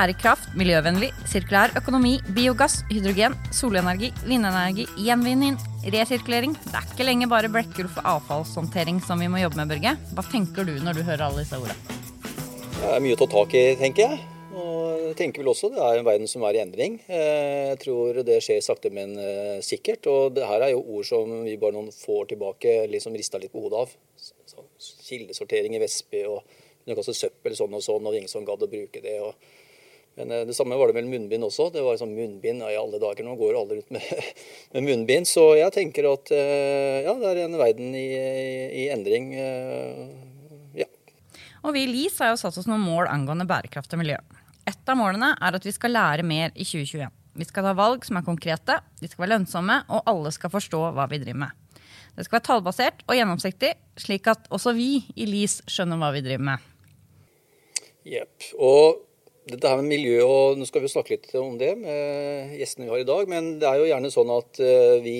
Bærekraft, miljøvennlig, sirkulær økonomi, biogass, hydrogen, solenergi, vindenergi, gjenvinning, resirkulering. Det er ikke lenger bare blekker for avfallshåndtering som vi må jobbe med, Børge. Hva tenker du når du hører alle disse ordene? Det er mye å ta tak i, tenker jeg. Og jeg tenker vel også det er en verden som er i endring. Eh, jeg tror det skjer sakte, men eh, sikkert. Og det her er jo ord som vi bare noen få år tilbake liksom rista litt på hodet av. Kildesortering i Vestby og kunne kaste søppel sånn og sånn, og ingen som gadd å bruke det. og men Det samme var det med munnbind også. Det var sånn munnbind i alle dager. Nå går alle rundt med, med, munnbind. Så jeg tenker at ja, det er en verden i, i, i endring. Ja. Og vi i LIS har jo satt oss noen mål angående bærekraft og miljø. Et av målene er at vi skal lære mer i 2021. Vi skal ta valg som er konkrete, de skal være lønnsomme, og alle skal forstå hva vi driver med. Det skal være tallbasert og gjennomsiktig, slik at også vi i LIS skjønner hva vi driver med. Jepp. Og dette her med miljø, og nå skal vi snakke litt om det med gjestene vi har i dag. Men det er jo gjerne sånn at eh, vi,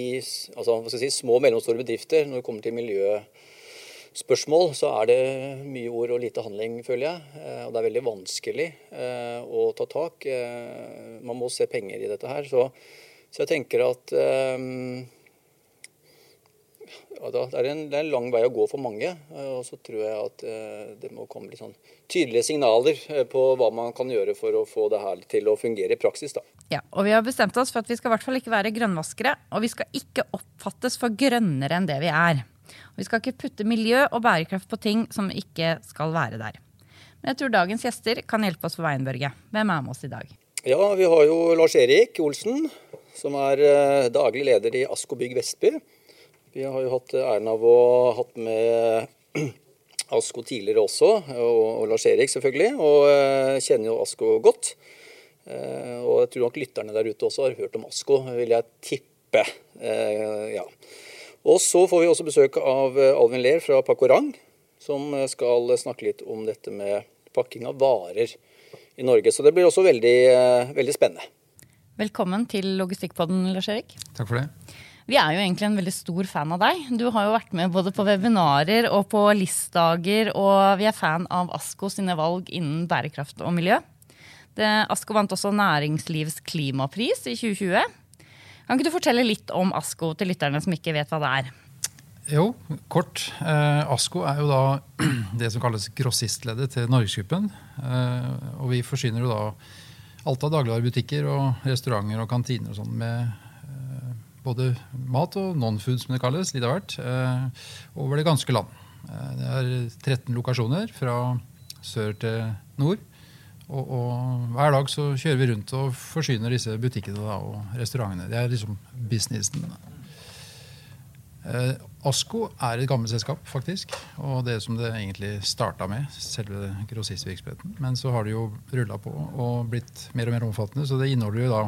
altså hva skal jeg si, små og mellomstore bedrifter, når det kommer til miljøspørsmål, så er det mye ord og lite handling, føler jeg. Eh, og det er veldig vanskelig eh, å ta tak. Man må se penger i dette her. Så, så jeg tenker at ja, det, er en, det, er en, lang vei å gå for mange. Eh, og så tror jeg at eh, det må komme litt sånn tydelige signaler eh, på hva man kan gjøre for å få det her til å fungere i praksis. Da. Ja, og Vi har bestemt oss for at vi skal i hvert fall ikke være grønnvaskere. Og vi skal ikke oppfattes for grønnere enn det vi er. Og vi skal ikke putte miljø og bærekraft på ting som ikke skal være der. Men jeg tror dagens gjester kan hjelpe oss på veien, Børge. Hvem er med oss i dag? Ja, Vi har jo Lars Erik Olsen, som er daglig leder i Asko Bygg Vestby. Vi har jo hatt æren av å ha hatt med Asko tidligere også, og, og Lars Erik selvfølgelig. Og uh, kjenner jo Asko godt. Uh, og jeg tror nok lytterne der ute også har hørt om Asko, vil jeg tippe. Uh, ja. Og så får vi også besøk av Alvin Ler fra Pakorang, som skal snakke litt om dette med pakking av varer i Norge. Så det blir også veldig, veldig spennende. Velkommen til Logistikkpodden, Lars Erik. Takk for det. Vi er jo egentlig en veldig stor fan av deg. Du har jo vært med både på webinarer og på LIS-dager, og vi er fan av ASKO sine valg innen bærekraft og miljø. Det, ASKO vant også Næringslivs klimapris i 2020. Kan ikke du fortelle litt om ASKO til lytterne som ikke vet hva det er? Jo, kort. Eh, ASKO er jo da det som kalles grossistleddet til Norgesgruppen. Eh, og vi forsyner jo da alt av dagligvarebutikker og restauranter og kantiner og sånn med både mat og non-food, som det kalles, litt av hvert, eh, over det ganske land. Eh, det er 13 lokasjoner fra sør til nord. Og, og, hver dag så kjører vi rundt og forsyner disse butikkene da, og restaurantene. Det er liksom businessen. Eh, Asko er et gammelt selskap, faktisk. Og det som det egentlig starta med, selve grossistvirksomheten. Men så har det jo rulla på og blitt mer og mer omfattende. Så det inneholder jo da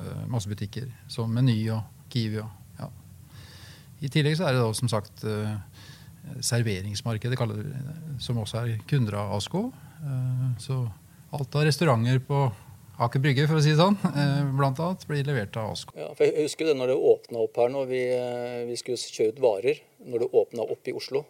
eh, masse butikker som Meny og Kiwi. Ja. I tillegg så er det da som sagt uh, serveringsmarkedet, som også er kunder av Asko. Uh, så alt av restauranter på Aker Brygge for å si det sånn, uh, blant annet, blir levert av Asko. Ja, for jeg husker det når det åpna opp her, når vi, vi skulle kjøre ut varer. Når det åpna opp i Oslo.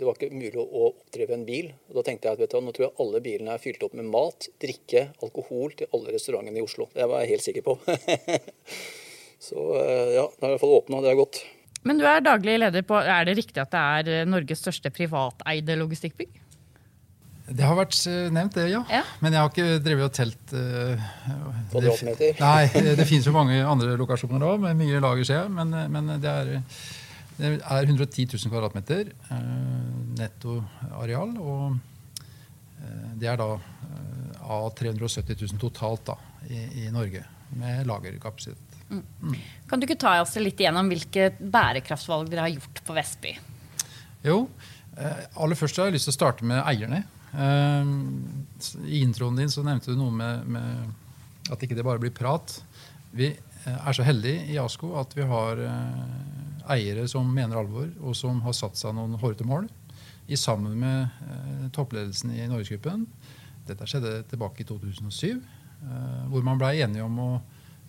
Det var ikke mulig å oppdrive en bil. og Da tenkte jeg at vet du, nå tror jeg alle bilene er fylt opp med mat, drikke, alkohol til alle restaurantene i Oslo. Det var jeg helt sikker på. Så eh, ja, det er i hvert fall åpna. Det er godt. Men du er daglig leder på Er det riktig at det er eh, Norges største privateide logistikkbygg? Det har vært eh, nevnt, det, ja. ja. Men jeg har ikke drevet og telt uh, Kvadratmeter? Nei, det, det finnes jo mange andre lokasjoner òg, med mye lager, ser jeg. Men, men det, er, det, er, 110 000 kvadratmeter uh, netto areal. Og uh, det er da av 370 000 totalt da, i, i Norge, med lagerkapasitet. Mm. Kan du ikke ta oss litt igjennom hvilke bærekraftsvalg dere har gjort på Vestby? Jo, eh, aller først har jeg lyst til å starte med eierne. Eh, I introen din så nevnte du noe med, med at ikke det bare blir prat. Vi eh, er så heldige i ASKO at vi har eiere som mener alvor, og som har satt seg noen hårete mål i sammen med toppledelsen i Norgesgruppen. Dette skjedde tilbake i 2007, hvor man ble enige om å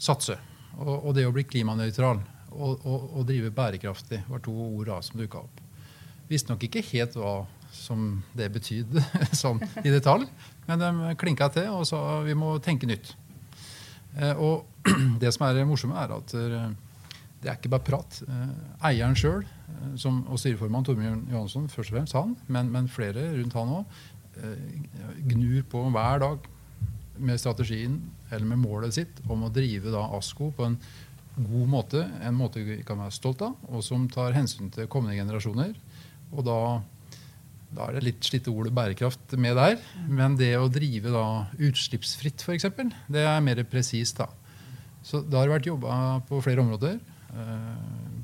satse. Og, og det å bli klimanøytral og, og, og, drive bærekraftig var to ord da, som dukka opp. Visste nok ikke helt hva som det betydde sånn i detalj. Men de klinka til og sa vi må tenke nytt. Eh, og det som er morsomme, er at eh, det er ikke bare prat. Eh, eieren sjøl og styreformann Torbjørn Johansson, først og fremst han, men, men flere rundt han òg, gnur på hver dag med strategien eller med målet sitt om å drive da ASKO på en god måte, en måte vi kan være stolt av, og som tar hensyn til kommende generasjoner. Og da, da er det litt slitte ordet bærekraft med der. Men det å drive da utslippsfritt, f.eks., det er mer presist. da. Så det har vært jobba på flere områder. Eh,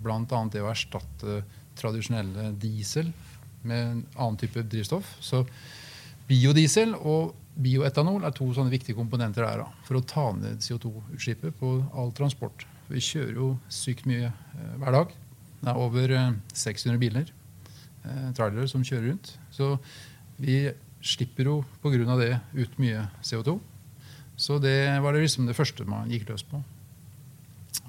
Bl.a. det å erstatte tradisjonelle diesel med en annen type drivstoff. Så biodiesel og bioetanol er to sånne viktige komponenter der for å ta ned CO2-utslippet på all transport. Vi kjører jo sykt mye eh, hver dag. Det er over eh, 600 biler, eh, trailere, som kjører rundt. Så vi slipper jo pga. det ut mye CO2. Så det var det liksom det første man gikk løs på.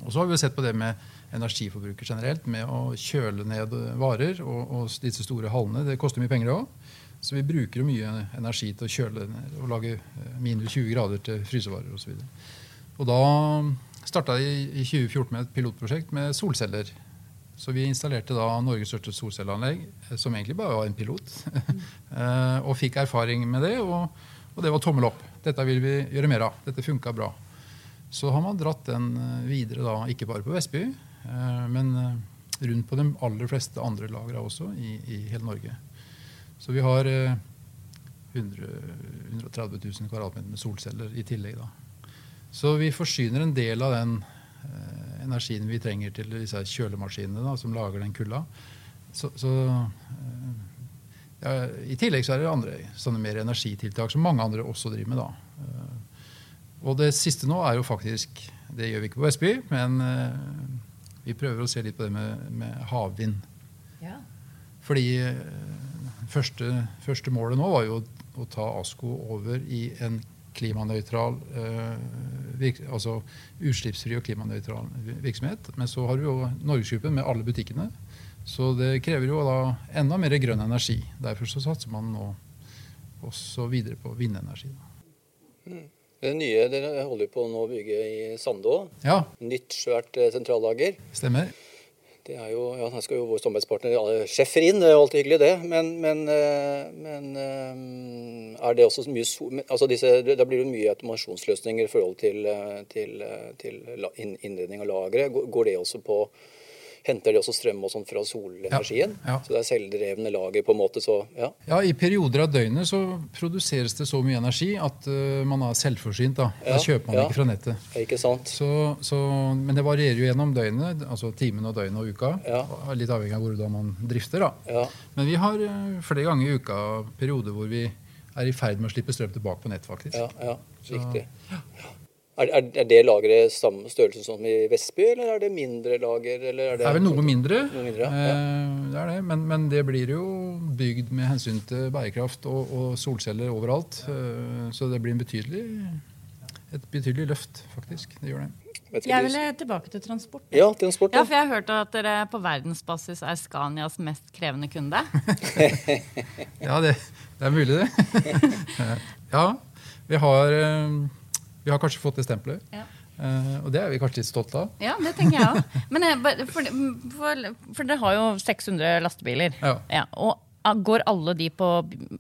Og så har vi sett på det med energiforbruket generelt, med å kjøle ned varer og, og disse store hallene. Det koster mye penger òg. Så vi bruker mye energi til å kjøle og lage eh, minus 20 grader til frysevarer osv. Og, så og da starta vi i 2014 med et pilotprosjekt med solceller. Så vi installerte da Norges største solcelleanlegg, eh, som egentlig bare var en pilot. Eh, og fikk erfaring med det, og, og, det var tommel opp. Dette vil vi gjøre mer av. Dette funka bra. Så har man dratt den videre, da, ikke bare på Vestby, men rundt på de aller fleste andre lagra også i, i hele Norge. Så vi har 100, eh, 130 000 kvadratmeter med solceller i tillegg. Da. Så vi forsyner en del av den eh, energien vi trenger til disse kjølemaskinene da, som lager den kulda. Så, så eh, ja, I tillegg så er det andre sånne mer energitiltak som mange andre også driver med. da. Eh, og det siste nå er jo faktisk Det gjør vi ikke på Vestby, men eh, vi prøver å se litt på det med, med havvind. Ja. Fordi første, første, målet nå var jo å ta ASKO over i en klimanøytral, eh, altså utslippsfri og klimanøytral virksomhet. Men så har vi jo Norgesgruppen med alle butikkene. Så det krever jo da enda mer grønn energi. Derfor så satser man nå også videre på vindenergi. Mm. Det nye dere holder på nå å bygge i Sandå. Ja. Nytt, svært eh, sentrallager. Stemmer. Det er jo, ja, Han skal jo vår samarbeidspartner Schäffer inn, det er jo alltid hyggelig det. Men, men, eh, men eh, er det også mye altså disse, Da blir det mye automasjonsløsninger i forhold til, eh, til, til innredning av lagre. Går det også på henter de også strøm og sånn fra solenergien. Ja, ja. Så det er selvdrevne lager på en måte. Så, ja. ja, I perioder av døgnet så produseres det så mye energi at uh, man er selvforsynt. Da, da kjøper man ikke fra nettet. Ikke sant? Så, så, men det varierer jo gjennom døgnet, altså timen og døgnet og uka. Litt avhengig av hvordan man drifter. da. Men vi har uh, flere ganger i uka perioder hvor vi er i ferd med å slippe strøm tilbake på nett, faktisk. Ja, ja, riktig. Så, er, er, er det lageret samme størrelse som i Vestby, eller er det mindre lager? det, det, er vel noe mindre. Noe mindre ja. eh, det er det. Men, men, det blir jo bygd med hensyn til bærekraft og, og solceller overalt. Eh, så det blir betydelig, et betydelig løft, faktisk. Det gjør det. Jeg vil tilbake til transport. Ja, transport. Ja, for jeg har hørt at dere på verdensbasis er Scanias mest krevende kunde. ja, det, det, er mulig, det. ja, vi har eh, vi har kanskje fått det stempelet. Ja. Uh, og det er vi kanskje litt stolte av. Ja, det tenker jeg òg. Men eh, for, for, for, dere har jo 600 lastebiler. Ja. ja. Og går alle de på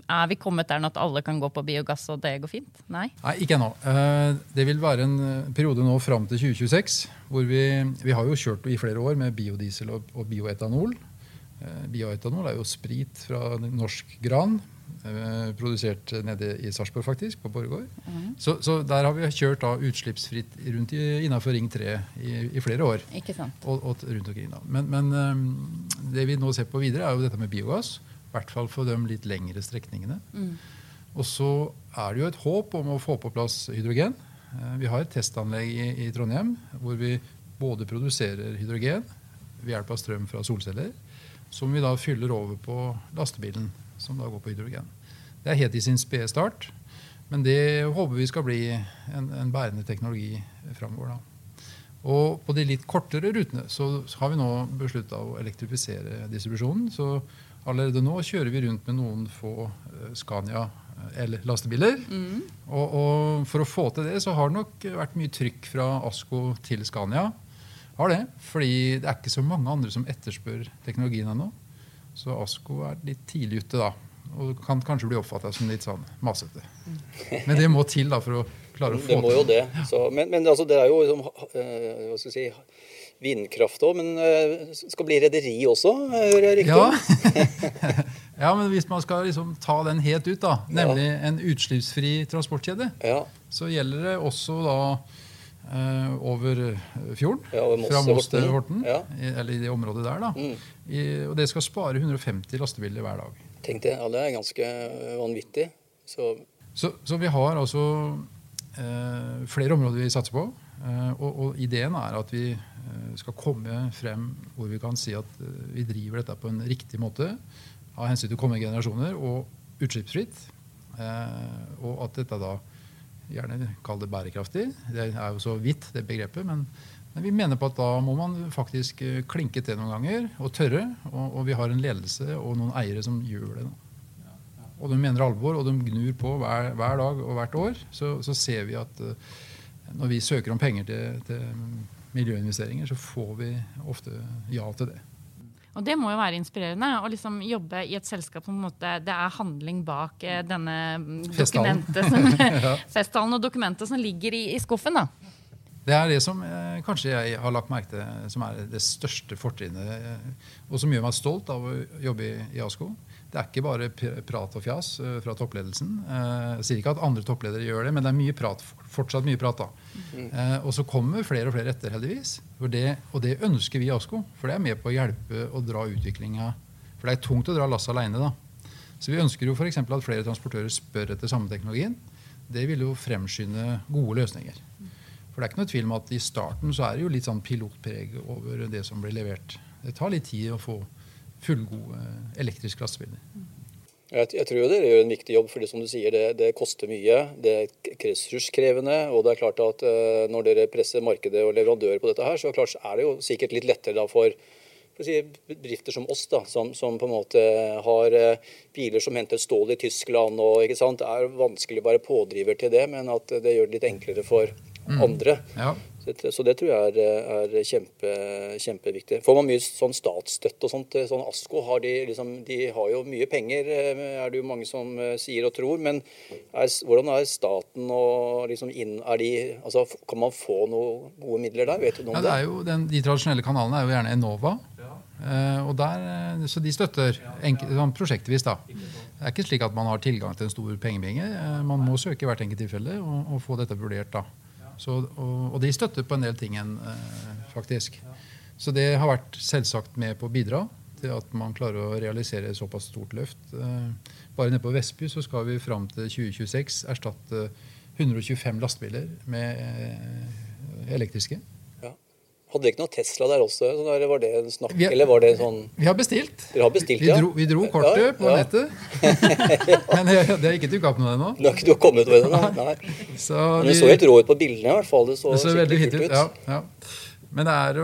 Er vi kommet der nå at alle kan gå på biogass, og det går fint? Nei? Nei, ikke ennå. Uh, det vil være en periode nå fram til 2026 hvor vi, vi har jo kjørt i flere år med biodiesel og, og bioetanol. Uh, bioetanol er jo sprit fra norsk gran. Eh, produsert nede i Sarpsborg, faktisk, på Borregaard. Mm. Så, så, der har vi kjørt da utslippsfritt rundt innenfor Ring 3 i, i flere år. Ikke sant. Og, og rundt omkring da. Men, men um, det vi nå ser på videre, er jo dette med biogass. I hvert fall for de litt lengre strekningene. Mm. Og så er det jo et håp om å få på plass hydrogen. Uh, vi har et testanlegg i, i Trondheim hvor vi både produserer hydrogen ved hjelp av strøm fra solceller, som vi da fyller over på lastebilen som da går på hydrogen. Det er helt i sin spede start, men det håper vi skal bli en, en bærende teknologi framover. Og på de litt kortere rutene så har vi nå beslutta å elektrifisere distribusjonen. Så allerede nå kjører vi rundt med noen få eh, Scania eller lastebiler. Mm. Og, og, for å få til det så har det nok vært mye trykk fra Asko til Scania. Har det, fordi det er ikke så mange andre som etterspør teknologien ennå. Så Asko er litt tidlig ute da. Og kan kanskje bli oppfatta som litt sånn masete. Men det må til da for å klare å få det. Må jo det. Så, men, men altså, det er jo liksom, uh, hva skal vi si, vindkraft òg. Men uh, skal bli rederi også, hører jeg riktig? Ja. ja, men hvis man skal liksom ta den helt ut, da, nemlig ja. en utslippsfri transportkjede, ja. så gjelder det også da Uh, over fjorden. Ja, over fra Moss til Horten. Ja. I, eller i det området der. da. Mm. I, og det skal spare 150 lastebiler hver dag. Tenk det. Ja, det er ganske vanvittig. Så, så, så vi har altså eh, flere områder vi satser på. Eh, og, og, ideen er at vi skal komme frem hvor vi kan si at vi driver dette på en riktig måte. Av hensyn til kommende generasjoner og utslippsfritt. og at dette da gjerne kall det bærekraftig. Det er jo så vidt, det begrepet. Men, men, vi mener på at da må man faktisk eh, klinke til noen ganger og tørre. Og, og vi har en ledelse og noen eiere som gjør det. Og de mener alvor, og de gnur på hver, hver dag og hvert år. Så, så, ser vi at uh, når vi søker om penger til, til miljøinvesteringer, så får vi ofte ja til det. Og det må jo være inspirerende å liksom jobbe i et selskap som måte, det er handling bak eh, denne dokumentet som, festtalen og dokumentet som ligger i, i skuffen. da. Det er det som eh, kanskje jeg har lagt merke til som er det største fortrinnet, eh, og som gjør meg stolt av å jobbe i, i ASKO. Det er ikke bare prat og fjas uh, fra toppledelsen. Uh, jeg sier ikke at andre toppledere gjør det, men det er mye prat, fortsatt mye prat. da. Mm. Og så kommer flere og flere etter, heldigvis. Det, og det ønsker vi i ASKO, for det er med på å hjelpe og dra utviklinga. For det er tungt å dra lasset aleine. Så vi ønsker jo for at flere transportører spør etter samme teknologien. Det vil jo fremskynde gode løsninger. For det er ikke noe tvil om at i starten så er det jo litt sånn pilotpreg over det som blir levert. Det tar litt tid å få fullgode elektriske lastebiler. Jeg, jeg, tror dere gjør en viktig jobb, for det, som du sier, det, det koster mye. Det er ressurskrevende. Og det er klart at uh, når dere presser markedet og leverandører på dette her, så klart, er det jo sikkert litt lettere da for, for si, bedrifter som oss, da, som, som, på en måte har uh, biler som henter stål i Tyskland. og ikke sant, Det er vanskelig å være pådriver til det, men at det gjør det litt enklere for mm. andre. Ja. Så det tror jeg er, er kjempe, kjempeviktig. Får man mye sånn statsstøtte og sånt? Sånn ASKO har de, liksom, de har jo mye penger, eh, er det jo mange som eh, sier og tror. Men er, hvordan er staten og liksom inn, er de, altså, Kan man få noen gode midler der? Vet du noe om ja, det? Den, de tradisjonelle kanalene er jo gjerne Enova. Ja. Uh, og der, så de støtter enkelt, sånn prosjektvis. da. Det er ikke slik at man har tilgang til en stor pengebinge. Uh, man må søke i hvert enkelt tilfelle og, og få dette vurdert. da. Så, og, og, de støtter på en del ting, eh, faktisk. Så det har vært selvsagt med på å bidra til at man klarer å realisere såpass stort løft. Eh, bare nede på Vestby så skal vi fram til 2026 erstatte 125 lastebiler med eh, elektriske. Hadde dere ikke noe Tesla der også? Eller var det en snakk? Har, eller var det sånn Vi har bestilt. Dere har bestilt, vi, dro, vi dro kortet ja, på ja. nettet. Men det, det er ikke dukka opp noe ennå. Det har ikke kommet med det, nei. nei. Så Men det så helt rå ut på bildene i hvert fall. Det så, det så veldig fint ut. Ja, ja. Men det er,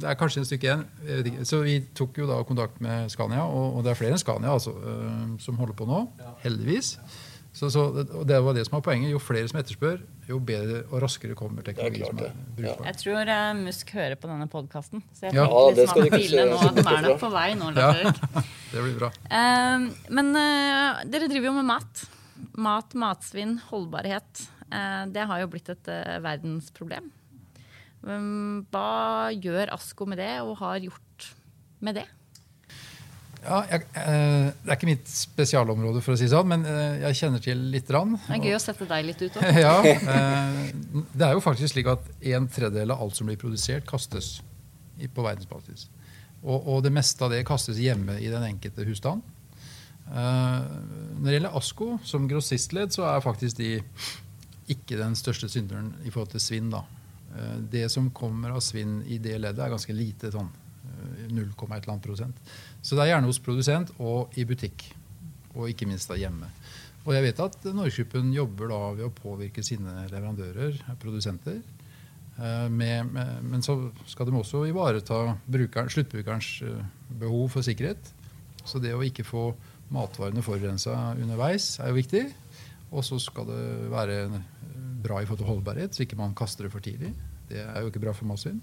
det er kanskje en stykke igjen. Så vi tok jo da kontakt med Scania, og, og det er flere enn Scania altså, øh, som holder på nå. Heldigvis. Så, så, det var det som var poenget. Jo flere som etterspør, jo bedre og raskere kommer teknologi. som er brukbar. Jeg tror uh, Musk hører på denne podkasten. Så jeg ja. ja, det skal nå, De er nok på vei nå. Ja, det blir bra. Uh, men uh, dere driver jo med mat. Mat, matsvinn, holdbarhet. det har jo blitt et verdensproblem. Um, hva gjør Asko med det, og har gjort med det? Ja, jeg, eh, Det er ikke mitt spesialområde, for å si sånn, men eh, jeg kjenner til litt. Rann, det er gøy å sette deg litt ut òg. ja, eh, det er jo faktisk slik at en tredjedel av alt som blir produsert, kastes i, på verdensbasis. Og, og, det meste av det kastes hjemme i den enkelte husstand. Eh, når det gjelder Asko som grossistledd, så er faktisk de ikke den største synderen i forhold til svinn. da. Eh, det som kommer av svinn i det leddet, er ganske lite. sånn 0, et eller annet prosent. Så det er gjerne hos produsent og i butikk. Og ikke minst da hjemme. Og jeg vet at Norgesgruppen jobber da ved å påvirke sine leverandører, produsenter, Eh, med, med, men så skal de også ivareta bruker, sluttbrukerens eh, behov for sikkerhet. Så det å ikke få matvarene forurensa underveis er jo viktig. Og så skal det være bra i forhold til holdbarhet, så ikke man kaster det for tidlig. Det er jo ikke bra for matsvinn.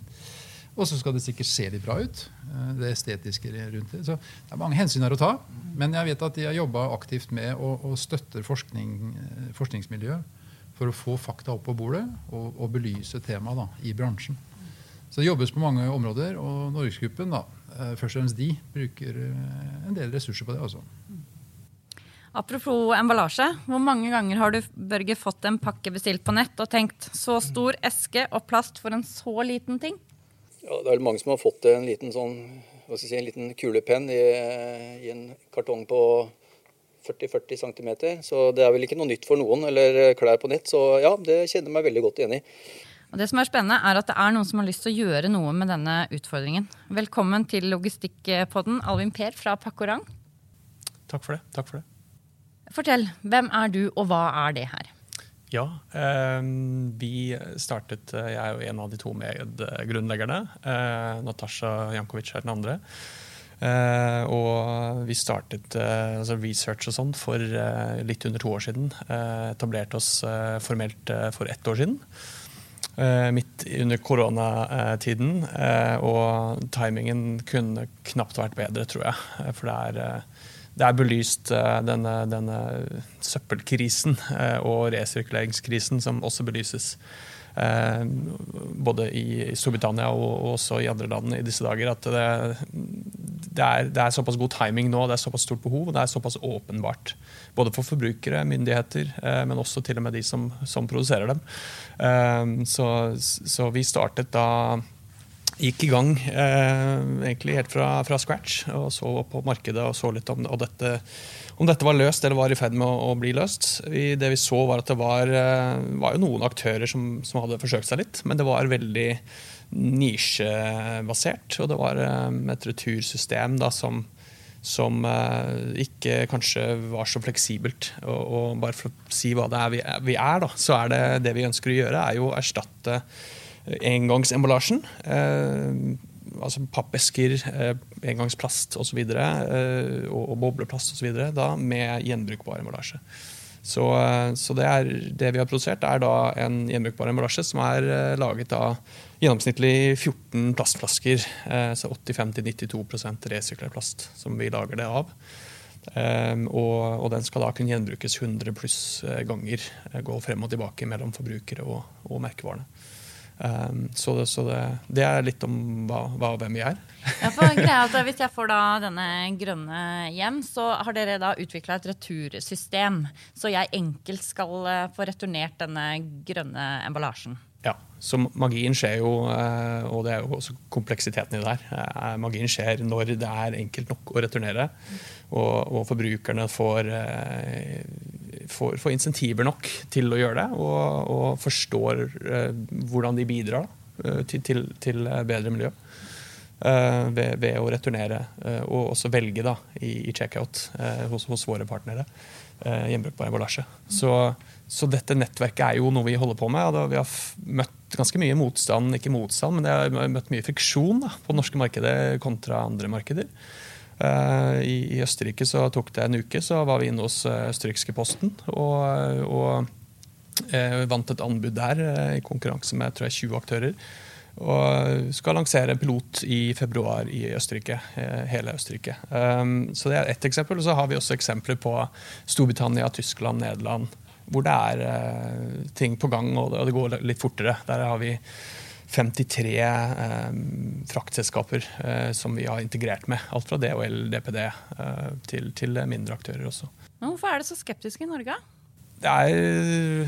Og så skal det sikkert se litt bra ut. Eh, det estetiske rundt det. Så det er mange hensyn her å ta. Men jeg vet at de har jobba aktivt med å, å støtte forskning, eh, forskningsmiljøet for å få fakta opp på bordet og, og belyse temaet i bransjen. Så det jobbes på mange områder, og Norgesgruppen, da, eh, først og fremst de, bruker en del ressurser på det. Også. Apropos emballasje. Hvor mange ganger har du Børge, fått en pakke bestilt på nett og tenkt så stor eske og plast for en så liten ting? Ja, det er vel mange som har fått en liten sånn, hva skal si, en liten kulepenn i, i en kartong på 40-40 cm. Så det er vel ikke noe nytt for noen, eller klær på nett. Så ja, det kjenner jeg meg veldig godt igjen i. Og det som er spennende, er at det er noen som har lyst til å gjøre noe med denne utfordringen. Velkommen til Logistikkpodden, Alvin Per fra Pakkorang. Takk for det. Takk for det. Fortell, hvem er du, og hva er det her? Ja, eh, vi startet eh, Jeg er jo en av de to medgrunnleggerne. Eh, Natasha Jankovic er den andre. Og vi startet altså research og sånn for litt under to år siden. etablerte oss formelt for ett år siden. midt under koronatiden. og timingen kunne knapt vært bedre, tror jeg. For det er det er belyst uh, denne, denne, søppelkrisen uh, og resirkuleringskrisen som også belyses. Uh, både i Storbritannia og, også i andre land i disse dager. At det, det, er, det, er, såpass god timing nå, det er såpass stort behov, og det er såpass åpenbart. Både for forbrukere, myndigheter, men også til og med de som, som produserer dem. Så, så vi startet da gikk i gang eh, egentlig helt fra, fra, scratch og så på markedet og så litt om, dette, om dette var løst eller var i ferd med å, å bli løst. Vi, det vi så, var at det var, eh, var noen aktører som, som, hadde forsøkt seg litt, men det var veldig nisjebasert. Og det var eh, et retursystem da, som, som ikke kanskje var så fleksibelt. Og, og, bare for å si hva det er vi, vi er, da, så er det det vi ønsker å gjøre, er jo å erstatte engangsemballasjen. Eh, altså pappesker, eh, engangsplast osv. Og, eh, og, og bobleplast osv. med gjenbrukbar emballasje. Så, eh, så, det, er, det vi har produsert, er da en gjenbrukbar emballasje som er laget av gjennomsnittlig 14 plastflasker. Så 85-92% resirkulert plast som vi lager det av. Um, og, og, den skal da kunne gjenbrukes 100 pluss ganger. Gå frem og tilbake mellom forbrukere og, og merkevarene. Um, så, det, så det, det, er litt om hva, hva, hvem vi er. ja, for greia at Hvis jeg får da denne grønne hjem, så har dere da utvikla et retursystem. Så jeg enkelt skal eh, få returnert denne grønne emballasjen. Ja, så magien skjer jo, eh, og det er jo også kompleksiteten i det her. Eh, magien skjer når det er enkelt nok å returnere, og, og forbrukerne får får, får, insentiver nok til å gjøre det, og, og forstår eh, hvordan de bidrar eh, til, til, til, bedre miljø. Eh, ved, ved, å returnere, eh, og også velge da, i, i checkout eh, hos, hos, våre partnere eh, gjenbrukbar emballasje. Så, så, dette nettverket er jo noe vi holder på med. Vi har møtt ganske mye motstand, ikke motstand, men jeg har møtt mye friksjon da, på det norske markedet kontra andre markeder. Eh, I, I, Østerrike så tok det en uke, så var vi inne hos eh, østerrikske Posten. og, og eh, vant et anbud der i konkurranse med tror jeg, 20 aktører. Og skal lansere pilot i februar i Østerrike. Hele Østerrike. Um, så det er ett eksempel. Og så har vi også eksempler på Storbritannia, Tyskland, Nederland. Hvor det er ting på gang, og det går litt fortere. Der har vi 53 eh, fraktselskaper eh, som vi har integrert med. Alt fra DHL, DPD eh, til, til, mindre aktører også. Men hvorfor er det så skeptisk i Norge? Det er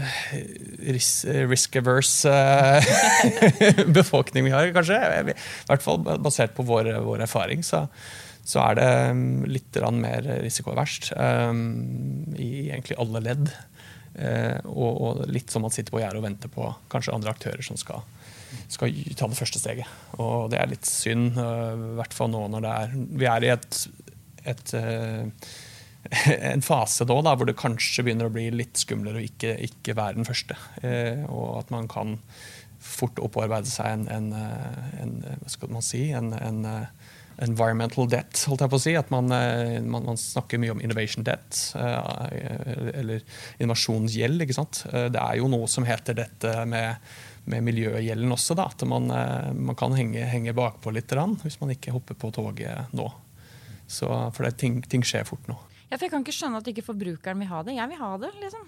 risk-averse eh, befolkning vi har, kanskje. I hvert fall basert på vår, vår erfaring. Så, så, er det mm, litt mer risikoverst um, i egentlig alle ledd. Uh, og, og, litt som man sitter på gjerdet og venter på kanskje andre aktører som skal skal ta det første steget. Og det er litt synd, eh, i hvert fall nå når det er Vi er i et, et eh, en fase da, da, hvor det kanskje begynner å bli litt skumlere å ikke, ikke være den første. Eh, og at man kan fort opparbeide seg en, en, en, hva skal man si, en, en environmental debt, holdt jeg på å si. At man, man, man snakker mye om innovation debt, eller innovasjonsgjeld. ikke sant? Det er jo noe som heter dette med, med miljøgjelden også. Da, at man, man kan henge, henge bakpå litt hvis man ikke hopper på toget nå. Så, for det, ting, ting skjer fort nå. Ja, for Jeg kan ikke skjønne at ikke forbrukeren vil ha det. Jeg vil ha det. liksom.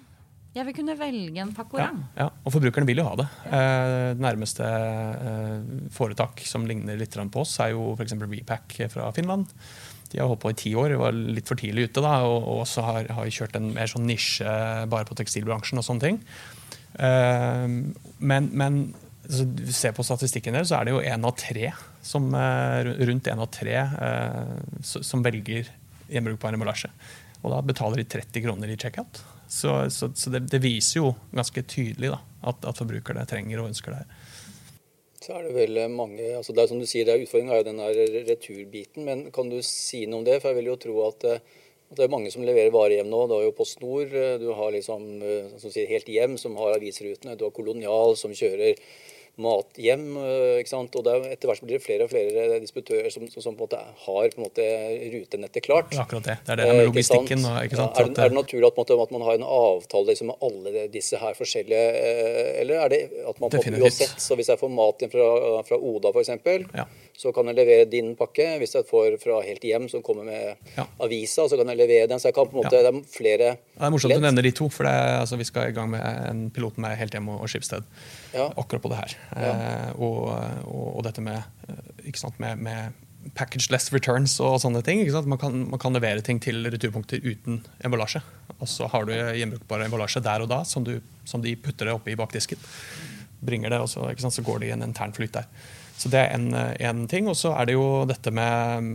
Jeg vil kunne velge en pakkorang. Ja, ja, og forbrukerne vil jo ha det. Eh, nærmeste eh, foretak som ligner litt på oss, er jo f.eks. Repack fra Finland. De har holdt på i ti år, var litt for tidlig ute da, og, og også har, har kjørt en mer sånn nisje bare på tekstilbransjen og sånne ting. Eh, men, men så se på statistikken der, så er det jo én av tre som, eh, rundt én av tre eh, som velger gjenbrukbar emballasje. Og da betaler de 30 kroner i checkout. Så, så, så det, det, viser jo ganske tydelig da, at, at forbrukerne trenger og ønsker det her. Så er det vel mange, altså det er som du sier, det er Utfordringen er den returbiten. Men kan du si noe om det? For jeg vil jo tro at, det er mange som leverer varer hjem nå. Du har jo PostNord, du har liksom, som sier Helt Hjem, som har avisrutene. Du har Kolonial, som kjører mat hjem. Eh, ikke sant? Og det er, etter hvert blir det flere og flere disputører som, som, på en måte har på en måte rutenettet klart. Akkurat det. Det er det med eh, logistikken. Ja, er, er, det naturlig at, måte, at, man har en avtale liksom, med alle disse her forskjellige eh, Eller er det at man på, uansett, så hvis jeg får mat inn fra, fra Oda f.eks., ja. så kan jeg levere din pakke. Hvis jeg får fra Helt Hjem, som kommer med ja. avisa, så kan jeg levere den. Så jeg kan på en måte, det er flere Det er morsomt ledd. du nevner de to, for det, altså, vi skal i gang med en pilot med Helt Hjem og, og Skipsted akkurat på det her. Eh, og, og, og, dette med, eh, sant, med, med package-less returns og sånne ting. Man kan, man, kan, levere ting til returpunkter uten emballasje. Og så har du gjenbrukbar emballasje der og da som, du, som de putter det oppi bakdisken. Bringer det, og så, så går det i en intern flyt der. Så det er en, ting. Og så er det jo dette med,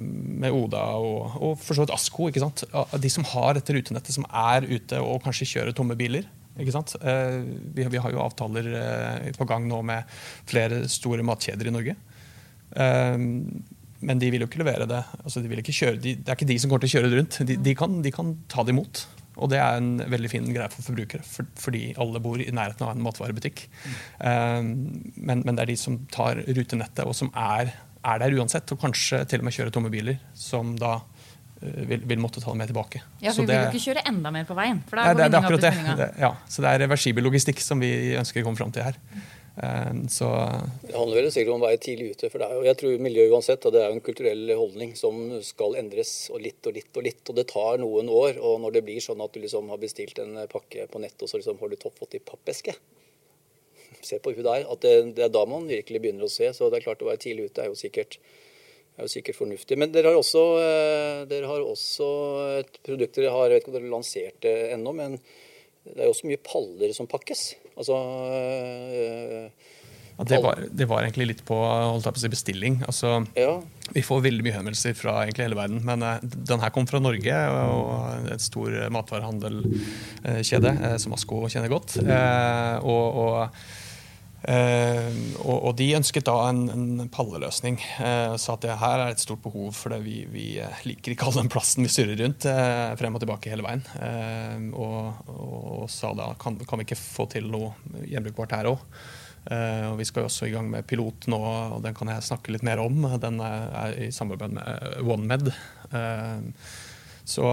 med Oda og, og for så vidt Asko. De som har dette rutenettet, som er ute og kanskje kjører tomme biler. Ikke sant? Eh, vi, vi, har jo avtaler eh, på gang nå med flere store matkjeder i Norge. Eh, men de vil jo ikke levere det. Altså, de ikke kjøre, de, det er ikke de som kommer til å kjøre det rundt. De, de, kan, de, kan, ta det imot. Og det er en veldig fin greie for forbrukere, for, fordi alle bor i nærheten av en matvarebutikk. Men, men, det er de som tar rutenettet, og som er, er der uansett, og kanskje til og med kjører tomme biler, som da vil, vil, måtte ta det med tilbake. Ja, for Vi vil jo ikke kjøre enda mer på veien. for det, er, det, er akkurat det. det. Ja, så det er reversibel logistikk som vi ønsker å komme fram til her. Eh, så. Det handler vel sikkert om å være tidlig ute. for det er jo, Jeg tror miljøet uansett, det er jo en kulturell holdning som skal endres og litt og litt og litt. Og det tar noen år. Og når det blir sånn at du liksom har bestilt en pakke på nett, og så liksom har du fått i pappeske Se på hun der. at det, det, er da man virkelig begynner å se. Så det er klart å være tidlig ute er jo sikkert er jo sikkert fornuftig. Men dere har også, eh, dere har også et produkt dere har, jeg vet ikke om dere har lansert det ennå, men det er jo også mye paller som pakkes. Altså øh, ja, det, var, det, var, egentlig litt på, på å si, bestilling. Altså, ja. Vi får veldig mye henvendelser fra egentlig hele verden. Men uh, den her kom fra Norge, og et stor matvarehandelkjede uh, som Asko kjenner godt. Uh, og, og og, og, de ønsket da en, en palleløsning. Uh, sa at det her er et stort behov, for vi, vi eh, liker ikke all den plassen vi surrer rundt uh, frem og tilbake hele veien. Og, og, sa da kan, kan, vi ikke få til noe gjenbrukbart her òg. og Vi skal jo også i gang med pilot nå, og den kan jeg snakke litt mer om. Den er, er i samarbeid med OneMed. Uh, så,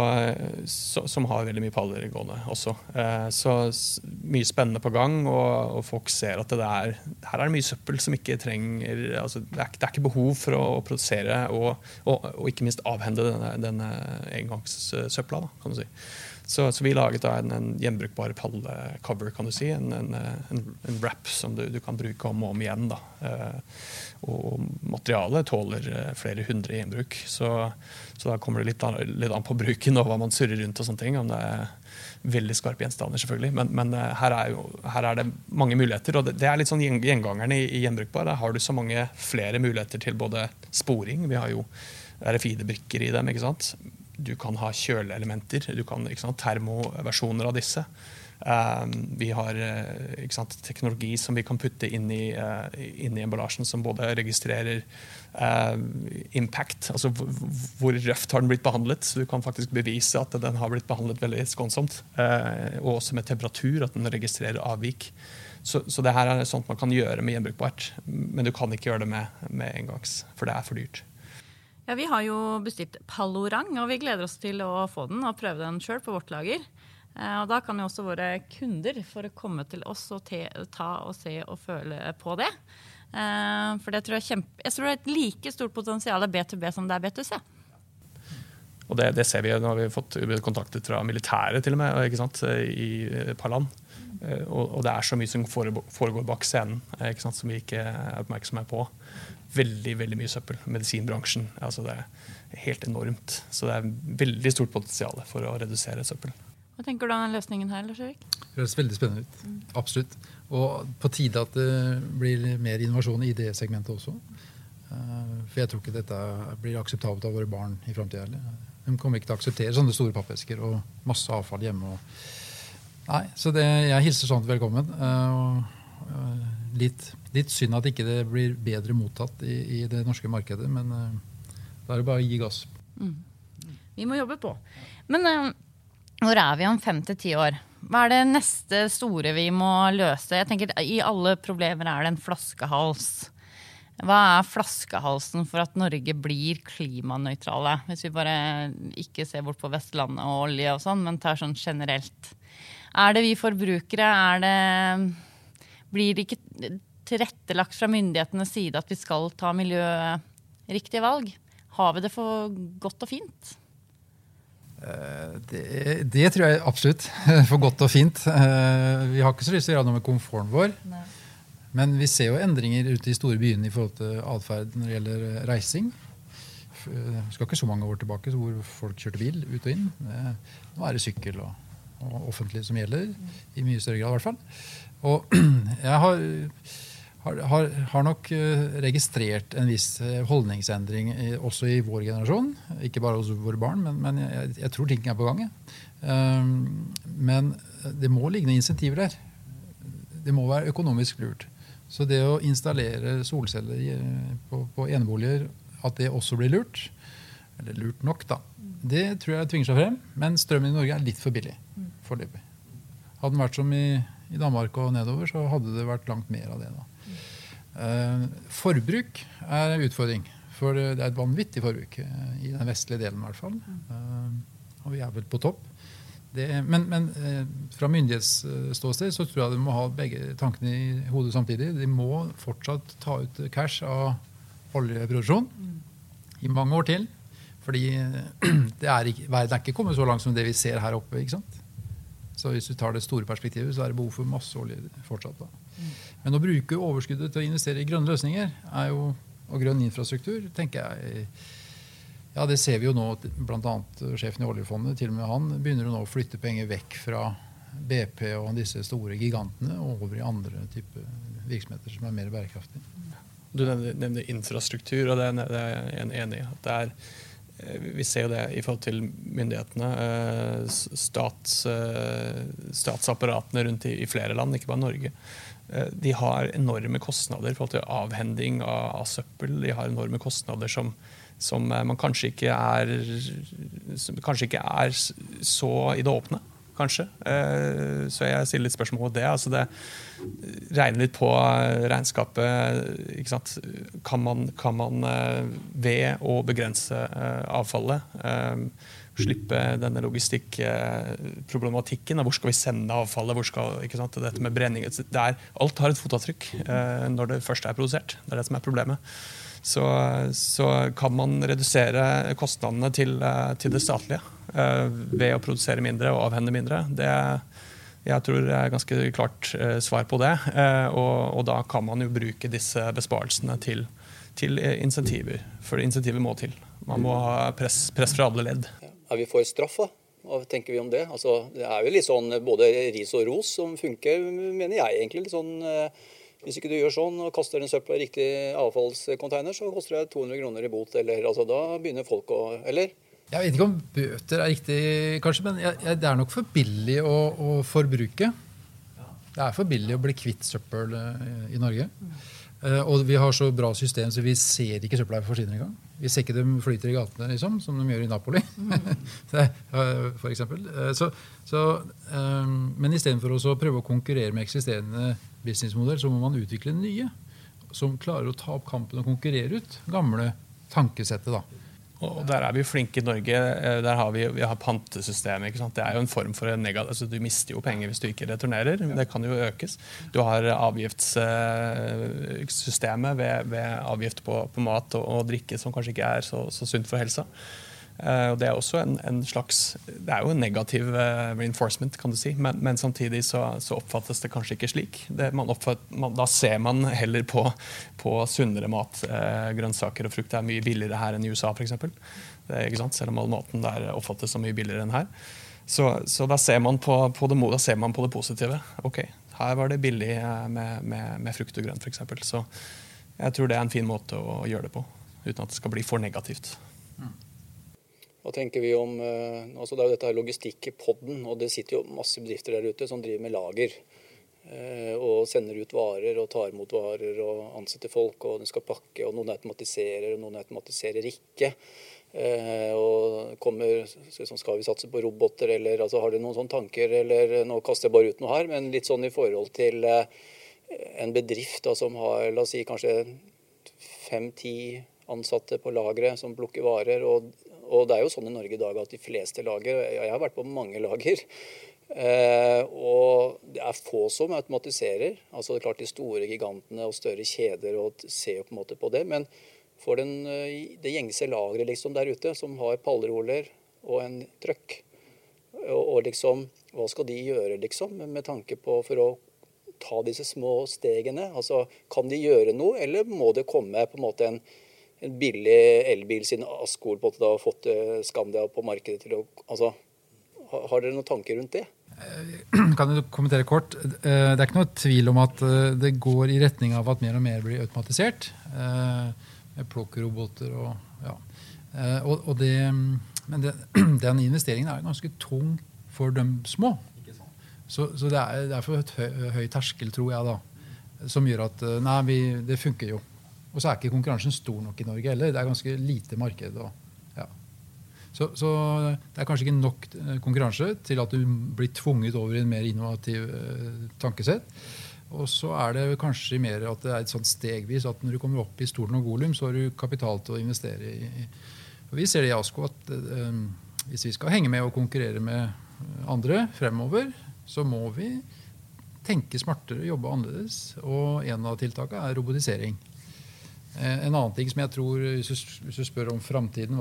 så, som har veldig mye paller gående også. Eh, så mye spennende på gang, og, og folk ser at det er, her er det mye søppel som ikke trenger altså, det, er, det, er, ikke behov for å, å produsere og, og, og, ikke minst avhende denne, denne engangssøpla, kan du si. Så, så, vi laget da en, en gjenbrukbar pallcover, kan du si. En, en, en, wrap som du, du, kan bruke om og om igjen. da. Eh, og materialet tåler eh, flere hundre gjenbruk. Så, så, da kommer det litt an, litt an, på bruken og hva man surrer rundt. og sånne ting, Om det er veldig skarpe gjenstander, selvfølgelig. Men, men eh, her, er jo, her, er det mange muligheter. og Det, det er litt sånn gjengangeren i, i gjenbrukbar. Der har du så mange flere muligheter til både sporing. Vi har jo RFID-brikker i dem. ikke sant? Du kan ha kjøleelementer. Du kan termoversjoner av disse. Ehm, vi har eh, sant, teknologi som vi kan putte inn i, eh, inn i emballasjen, som både registrerer uh, impact, altså hvor røft har den blitt behandlet. Så du kan faktisk bevise at den har blitt behandlet veldig skånsomt. Uh, og også med temperatur, at den registrerer avvik. Så, så, det her er sånt man kan gjøre med gjenbrukbart, men du kan ikke gjøre det med, med engangs, for det er for dyrt. Ja, Vi har jo bestilt Palorang, og vi gleder oss til å få den og prøve den sjøl på vårt lager. Eh, og Da kan jo også våre kunder få komme til oss og te, ta og se og føle på det. Eh, for det tror jeg, kjempe, jeg tror det er et like stort potensial B2B som det er B2C. Og det, det, ser vi nå har vi fått kontakter fra militæret til og med, ikke sant, i et par land. Eh, og, og, det er så mye som foregår bak scenen sant, som vi ikke er oppmerksomme på. Veldig veldig mye søppel. Medisinbransjen. altså Det er helt enormt. Så det er veldig stort potensial for å redusere søppel. Hva tenker du om den løsningen her? Lars Erik? Det høres veldig spennende ut. Mm. Absolutt. Og på tide at det blir mer innovasjon i det segmentet også. Eh, for jeg tror ikke dette blir akseptabelt av våre barn i framtida De kommer ikke til å akseptere sånne store pappesker og masse avfall hjemme. Nei, Så det, jeg hilser sånt velkommen. Eh, og eh, litt, litt synd at ikke det blir bedre mottatt i, i det norske markedet, men da er det bare å gi gass. Mm. Vi må jobbe på. Men hvor er vi om fem til ti år? Hva er det neste store vi må løse? Jeg tenker I alle problemer er det en flaskehals. Hva er flaskehalsen for at Norge blir klimanøytrale? Hvis vi bare ikke ser bort på Vestlandet og olje og sånn, men tar sånn generelt. Er det vi forbrukere? Er det Blir det ikke tilrettelagt fra myndighetenes side at vi skal ta miljøriktige valg? Har vi det for godt og fint? Eh, det, det, tror jeg absolutt. For godt og fint. Eh, vi har ikke så lyst til å gjøre noe med komforten vår. Nei. Men vi ser jo endringer ute i store byene i forhold til atferd når det gjelder eh, reising. Vi skal ikke så mange år tilbake hvor folk kjørte bil ut og inn. Nå er det sykkel og, og offentlig som gjelder, i mye større grad i hvert fall. Og jeg har har, har, har, nok eh, registrert en viss eh, holdningsendring også i vår generasjon. Ikke bare hos våre barn, men, men jeg, jeg, tror ting er på gang. Um, men det må ligge noen insentiver der. Det må være økonomisk lurt. Så det å installere solceller på, på eneboliger, at det også blir lurt, eller lurt nok, da, det tror jeg tvinger seg frem. Men strømmen i Norge er litt for billig foreløpig. Hadde den vært som i, i Danmark og nedover, så hadde det vært langt mer av det. da. Eh, forbruk er en utfordring. For det er et vanvittig forbruk eh, i den vestlige delen. I hvert fall. Eh, og vi er vel på topp. Det, men, men fra myndighetsståsted så tror jeg de må ha begge tankene i hodet samtidig. De må fortsatt ta ut cash av oljeproduksjon i mange år til. Fordi det er ikke, verden er ikke kommet så langt som det vi ser her oppe. ikke sant? Så hvis du tar det store perspektivet, så er det behov for masse olje fortsatt. da. Men å bruke overskuddet til å investere i grønne løsninger jo, og grønn infrastruktur, tenker jeg ja, Det ser vi jo nå, bl.a. sjefen i oljefondet til og med han begynner nå å flytte penger vekk fra BP og disse store gigantene og over i andre typer virksomheter som er mer bærekraftige. Du nevner infrastruktur, og det er jeg enig i. Det er Eh, vi ser jo det i forhold til myndighetene. Eh, stats, eh, statsapparatene rundt i, flere land, ikke bare Norge. De har enorme kostnader i forhold til avhending av, av søppel. De har enorme kostnader som, som man kanskje ikke er, kanskje ikke er så i det åpne kanskje. Eh, så jeg stiller litt spørsmål om det. Altså det regner litt på eh, regnskapet. Kan man, kan man, eh, ved å begrense avfallet slippe denne logistikkproblematikken. Hvor skal vi sende avfallet? Hvor skal, Dette med brenning. Det er, alt har et fotavtrykk når det først er produsert. Det er det som er problemet. Så, så kan man redusere kostnadene til, til det statlige Eh, ved å produsere mindre og avhende mindre. Det jeg tror det er ganske klart eh, svar på det. Eh, og, og, da kan man jo bruke disse besparelsene til, til insentiver. For insentiver må til. Man må ha press, press fra alle ledd. Er vi for straff, da? Hva tenker vi om det? Altså, det er jo litt sånn både ris og ros som funker, mener jeg egentlig. litt sånn hvis ikke du gjør sånn og kaster en søppel i riktig avfallscontainer, så koster det 200 kroner i bot. Eller, altså, da begynner folk å Eller? Jeg vet ikke om bøter er riktig, kanskje, men jeg, jeg, det er nok for billig å, å, forbruke. Det er for billig å bli kvitt søppel uh, i Norge. Uh, og vi har så bra system, så vi ser ikke søpla forsvinne engang. Hvis ikke de flyter i gatene, liksom, som de gjør i Napoli. for eksempel. Så, um, men istedenfor å prøve å konkurrere med eksisterende businessmodell, så må man utvikle nye. Som klarer å ta opp kampen og konkurrere ut gamle tankesettet. da. Og Der er vi flinke i Norge. Eh, der har Vi, vi har pantesystemet. Det er jo en form for negativ, altså Du mister jo penger hvis du ikke returnerer. Det kan jo økes. Du har avgiftssystemet ved, ved avgift på, på mat og, og, drikke som kanskje ikke er så, så sunt for helsa. Uh, og Det er også en, en, slags, det er jo en negativ uh, reinforcement, kan du si. Men, men samtidig så, så, oppfattes det kanskje ikke slik. Det, man oppfatt, man, da ser man heller på, på sunnere mat. Uh, grønnsaker og frukt er mye billigere her enn i USA f.eks. Selv om all maten der oppfattes som mye billigere enn her. Så, så da, ser på, på det, da ser man på det positive. Ok, her var det billig med, med, med frukt og grønt f.eks. Så jeg tror det er en fin måte å gjøre det på, uten at det skal bli for negativt. Mm. Hva tenker vi om altså Det er jo dette her logistikk i podden, og det sitter jo masse bedrifter der ute som driver med lager. Eh, og sender ut varer og tar imot varer og ansetter folk, og de skal pakke. og Noen automatiserer, og noen automatiserer ikke. Eh, og kommer, Skal vi satse på roboter, eller altså, har du noen sånne tanker? eller Nå kaster jeg bare ut noe her, men litt sånn i forhold til en bedrift da, som har la oss si kanskje fem-ti ansatte på lageret som plukker varer, og og det er jo sånn i Norge i dag at de fleste lager Jeg har vært på mange lager. Eh, og det er få som automatiserer. altså det er klart De store gigantene og større kjeder og ser jo på en måte på det. Men for den, eh, det gjengse lageret liksom der ute, som har pallroller og en trøkk, og, og, liksom Hva skal de gjøre, liksom, med tanke på for å ta disse små stegene? Altså, Kan de gjøre noe, eller må det komme på en måte en en billig elbil siden Askol på har fått eh, Skandia på markedet til å altså, Har dere noen tanker rundt det? Eh, kan du kommentere kort? Eh, det er ikke noe tvil om at det går i retning av at mer og mer blir automatisert. Med plukkroboter og ja. Og, og det, men det, den investeringen er ganske tung for de små. Så, så det er derfor et høy, høy terskel, tror jeg, da, som gjør at nei, vi, det funker jo. Og så er ikke konkurransen stor nok i Norge heller. Det er ganske lite marked. Og, ja. så, så, det er kanskje ikke nok eh, konkurranse til at du blir tvunget over i en mer innovativ eh, tankesett. Og så er det kanskje mer at det er et sånt stegvis at når du kommer opp i stort nok volum, så har du kapital til å investere i. Og vi ser det i ASKO at eh, hvis vi skal henge med og konkurrere med andre fremover, så må vi tenke smartere, jobbe annerledes. Og en av tiltakene er robotisering. Eh, en annen ting som jeg tror, Hvis du, spør om framtiden,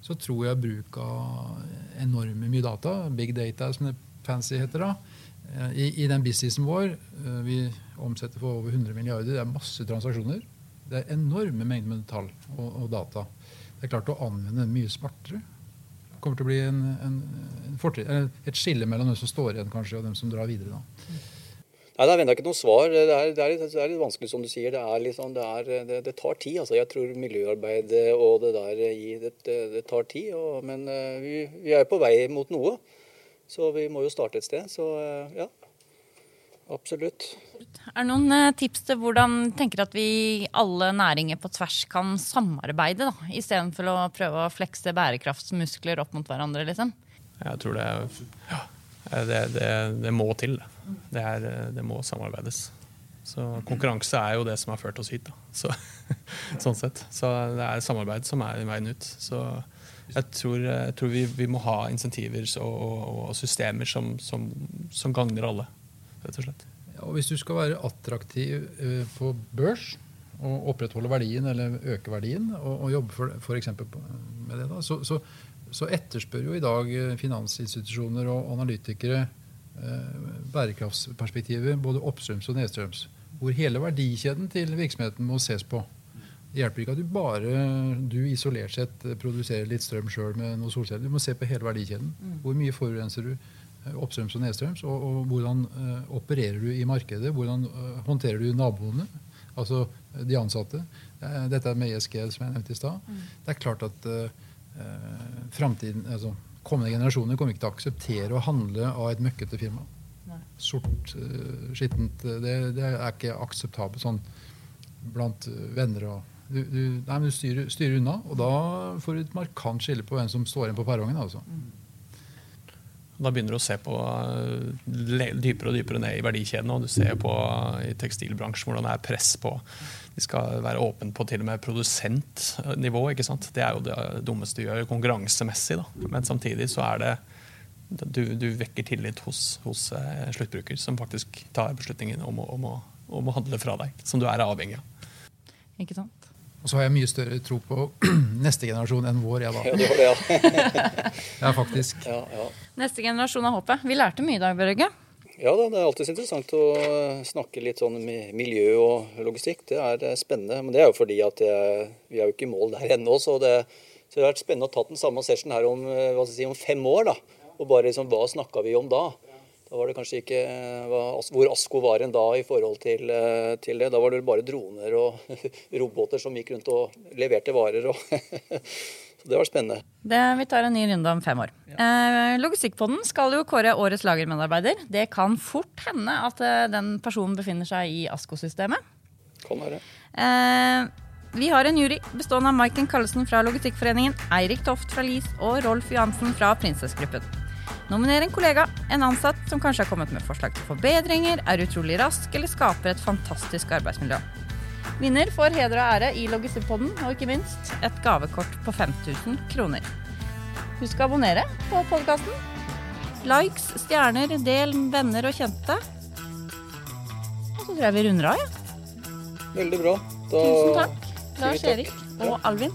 så tror jeg bruk av enorme mye data, big data som det fancy heter da, eh, i, i den businessen vår eh, Vi omsetter for over 100 milliarder. Det er masse transaksjoner. Det er enorme mengder med tall og, og, data. Det er klart å anvende mye smartere. Det kommer til å bli en, en, en et skille mellom dem som står igjen kanskje, og dem som drar videre. da. Nei, Det er ennå ikke noe svar. Det er, det, er litt, det er, litt, vanskelig, som du sier. Det, liksom, det, tar tid. altså Jeg tror miljøarbeid og det der det, tar tid. Og, men eh, vi, vi, er på vei mot noe. Så vi må jo starte et sted. Så eh, ja, absolutt. Er det noen eh, tips til hvordan tenker at vi alle næringer på tvers kan samarbeide, da, istedenfor å prøve å flekse bærekraftsmuskler opp mot hverandre? liksom? Jeg tror det, ja, det må til. det. Det, er, det, må samarbeides. Så Konkurranse er jo det som har ført oss hit. Så, sånn sett. Så det er samarbeid som er veien ut. Så jeg tror, jeg tror vi, vi, må ha insentiver og, og, systemer som, som, som, gagner alle, rett og slett. Ja, og hvis du skal være attraktiv på børs og opprettholde verdien eller øke verdien, og, og jobbe for, for med det, da, så, så, så etterspør jo i dag finansinstitusjoner og analytikere Eh, bærekraftsperspektivet både oppstrøms og nedstrøms. Hvor hele verdikjeden til virksomheten må ses på. Det hjelper ikke at du bare du isolert sett produserer litt strøm sjøl med noen solceller. Du må se på hele verdikjeden. Mm. Hvor mye forurenser du eh, oppstrøms og nedstrøms? Og, og hvordan opererer du i markedet? Hvordan håndterer du naboene? Altså de ansatte. Dette er med ESG, som jeg nevnte i stad. Mm. Det er klart at altså, kommende generasjoner kommer ikke til å akseptere å handle av et møkkete firma. Nei. Sort, uh, skittent. Det, det, er ikke akseptabelt sånn blant venner og Du, du, nei, men du styrer, styrer unna, og da får du et markant skille på hvem som står igjen på perrongen. Altså. Da begynner du å se på eh, le- dypere og dypere ned i verdikjeden. Og du ser på eh, i tekstilbransjen hvordan det er press på De skal være åpne på til og med produsentnivå. ikke sant? Det er jo det dummeste du gjør konkurransemessig. da. Men samtidig så er det du, du vekker tillit hos, hos eh, sluttbruker, som faktisk tar beslutningen om å, om, å, om å handle fra deg. Som du er avhengig av. Ikke sant? Og så har jeg mye større tro på neste generasjon enn vår. Jeg, Ja, da. ja. Ja, faktisk. ja, ja. Neste generasjon er håpet. Vi lærte mye i dag, Børge. Ja da, det er alltid interessant å snakke litt sånn miljø og logistikk. Det er eh, spennende. Men det er jo fordi at jeg, vi er jo ikke i mål der ennå. Så det, så det har vært spennende å ta den samme session her om, eh, si, om fem år. da. Og bare liksom, hva snakka vi om da? Da var det kanskje ikke eh, hva, hvor Asko var en da i forhold til, eh, til det. Da var det bare droner og roboter som gikk rundt og leverte varer. Og det var spennende. Det, vi tar en ny runde om fem år. Eh, Logistikkpodden skal jo kåre årets lagermedarbeider. Det kan fort hende at eh, den personen befinner seg i ASKO-systemet. Kan være. Eh, vi har en jury bestående av Maiken Kallesen fra Logistikkforeningen, Eirik Toft fra LIS og Rolf Johansen fra Prinsessgruppen. Nominer en kollega, en ansatt som kanskje har kommet med forslag til forbedringer, er utrolig rask eller skaper et fantastisk arbeidsmiljø. Vinner får heder og ære i Logistikkpodden, og ikke minst et gavekort på 5000 kroner. Husk å abonnere på podkasten. Likes, stjerner, del venner og kjente. Og så tror jeg vi runder av, ja. Veldig bra. Da Tusen takk, Lars Erik og Alvin.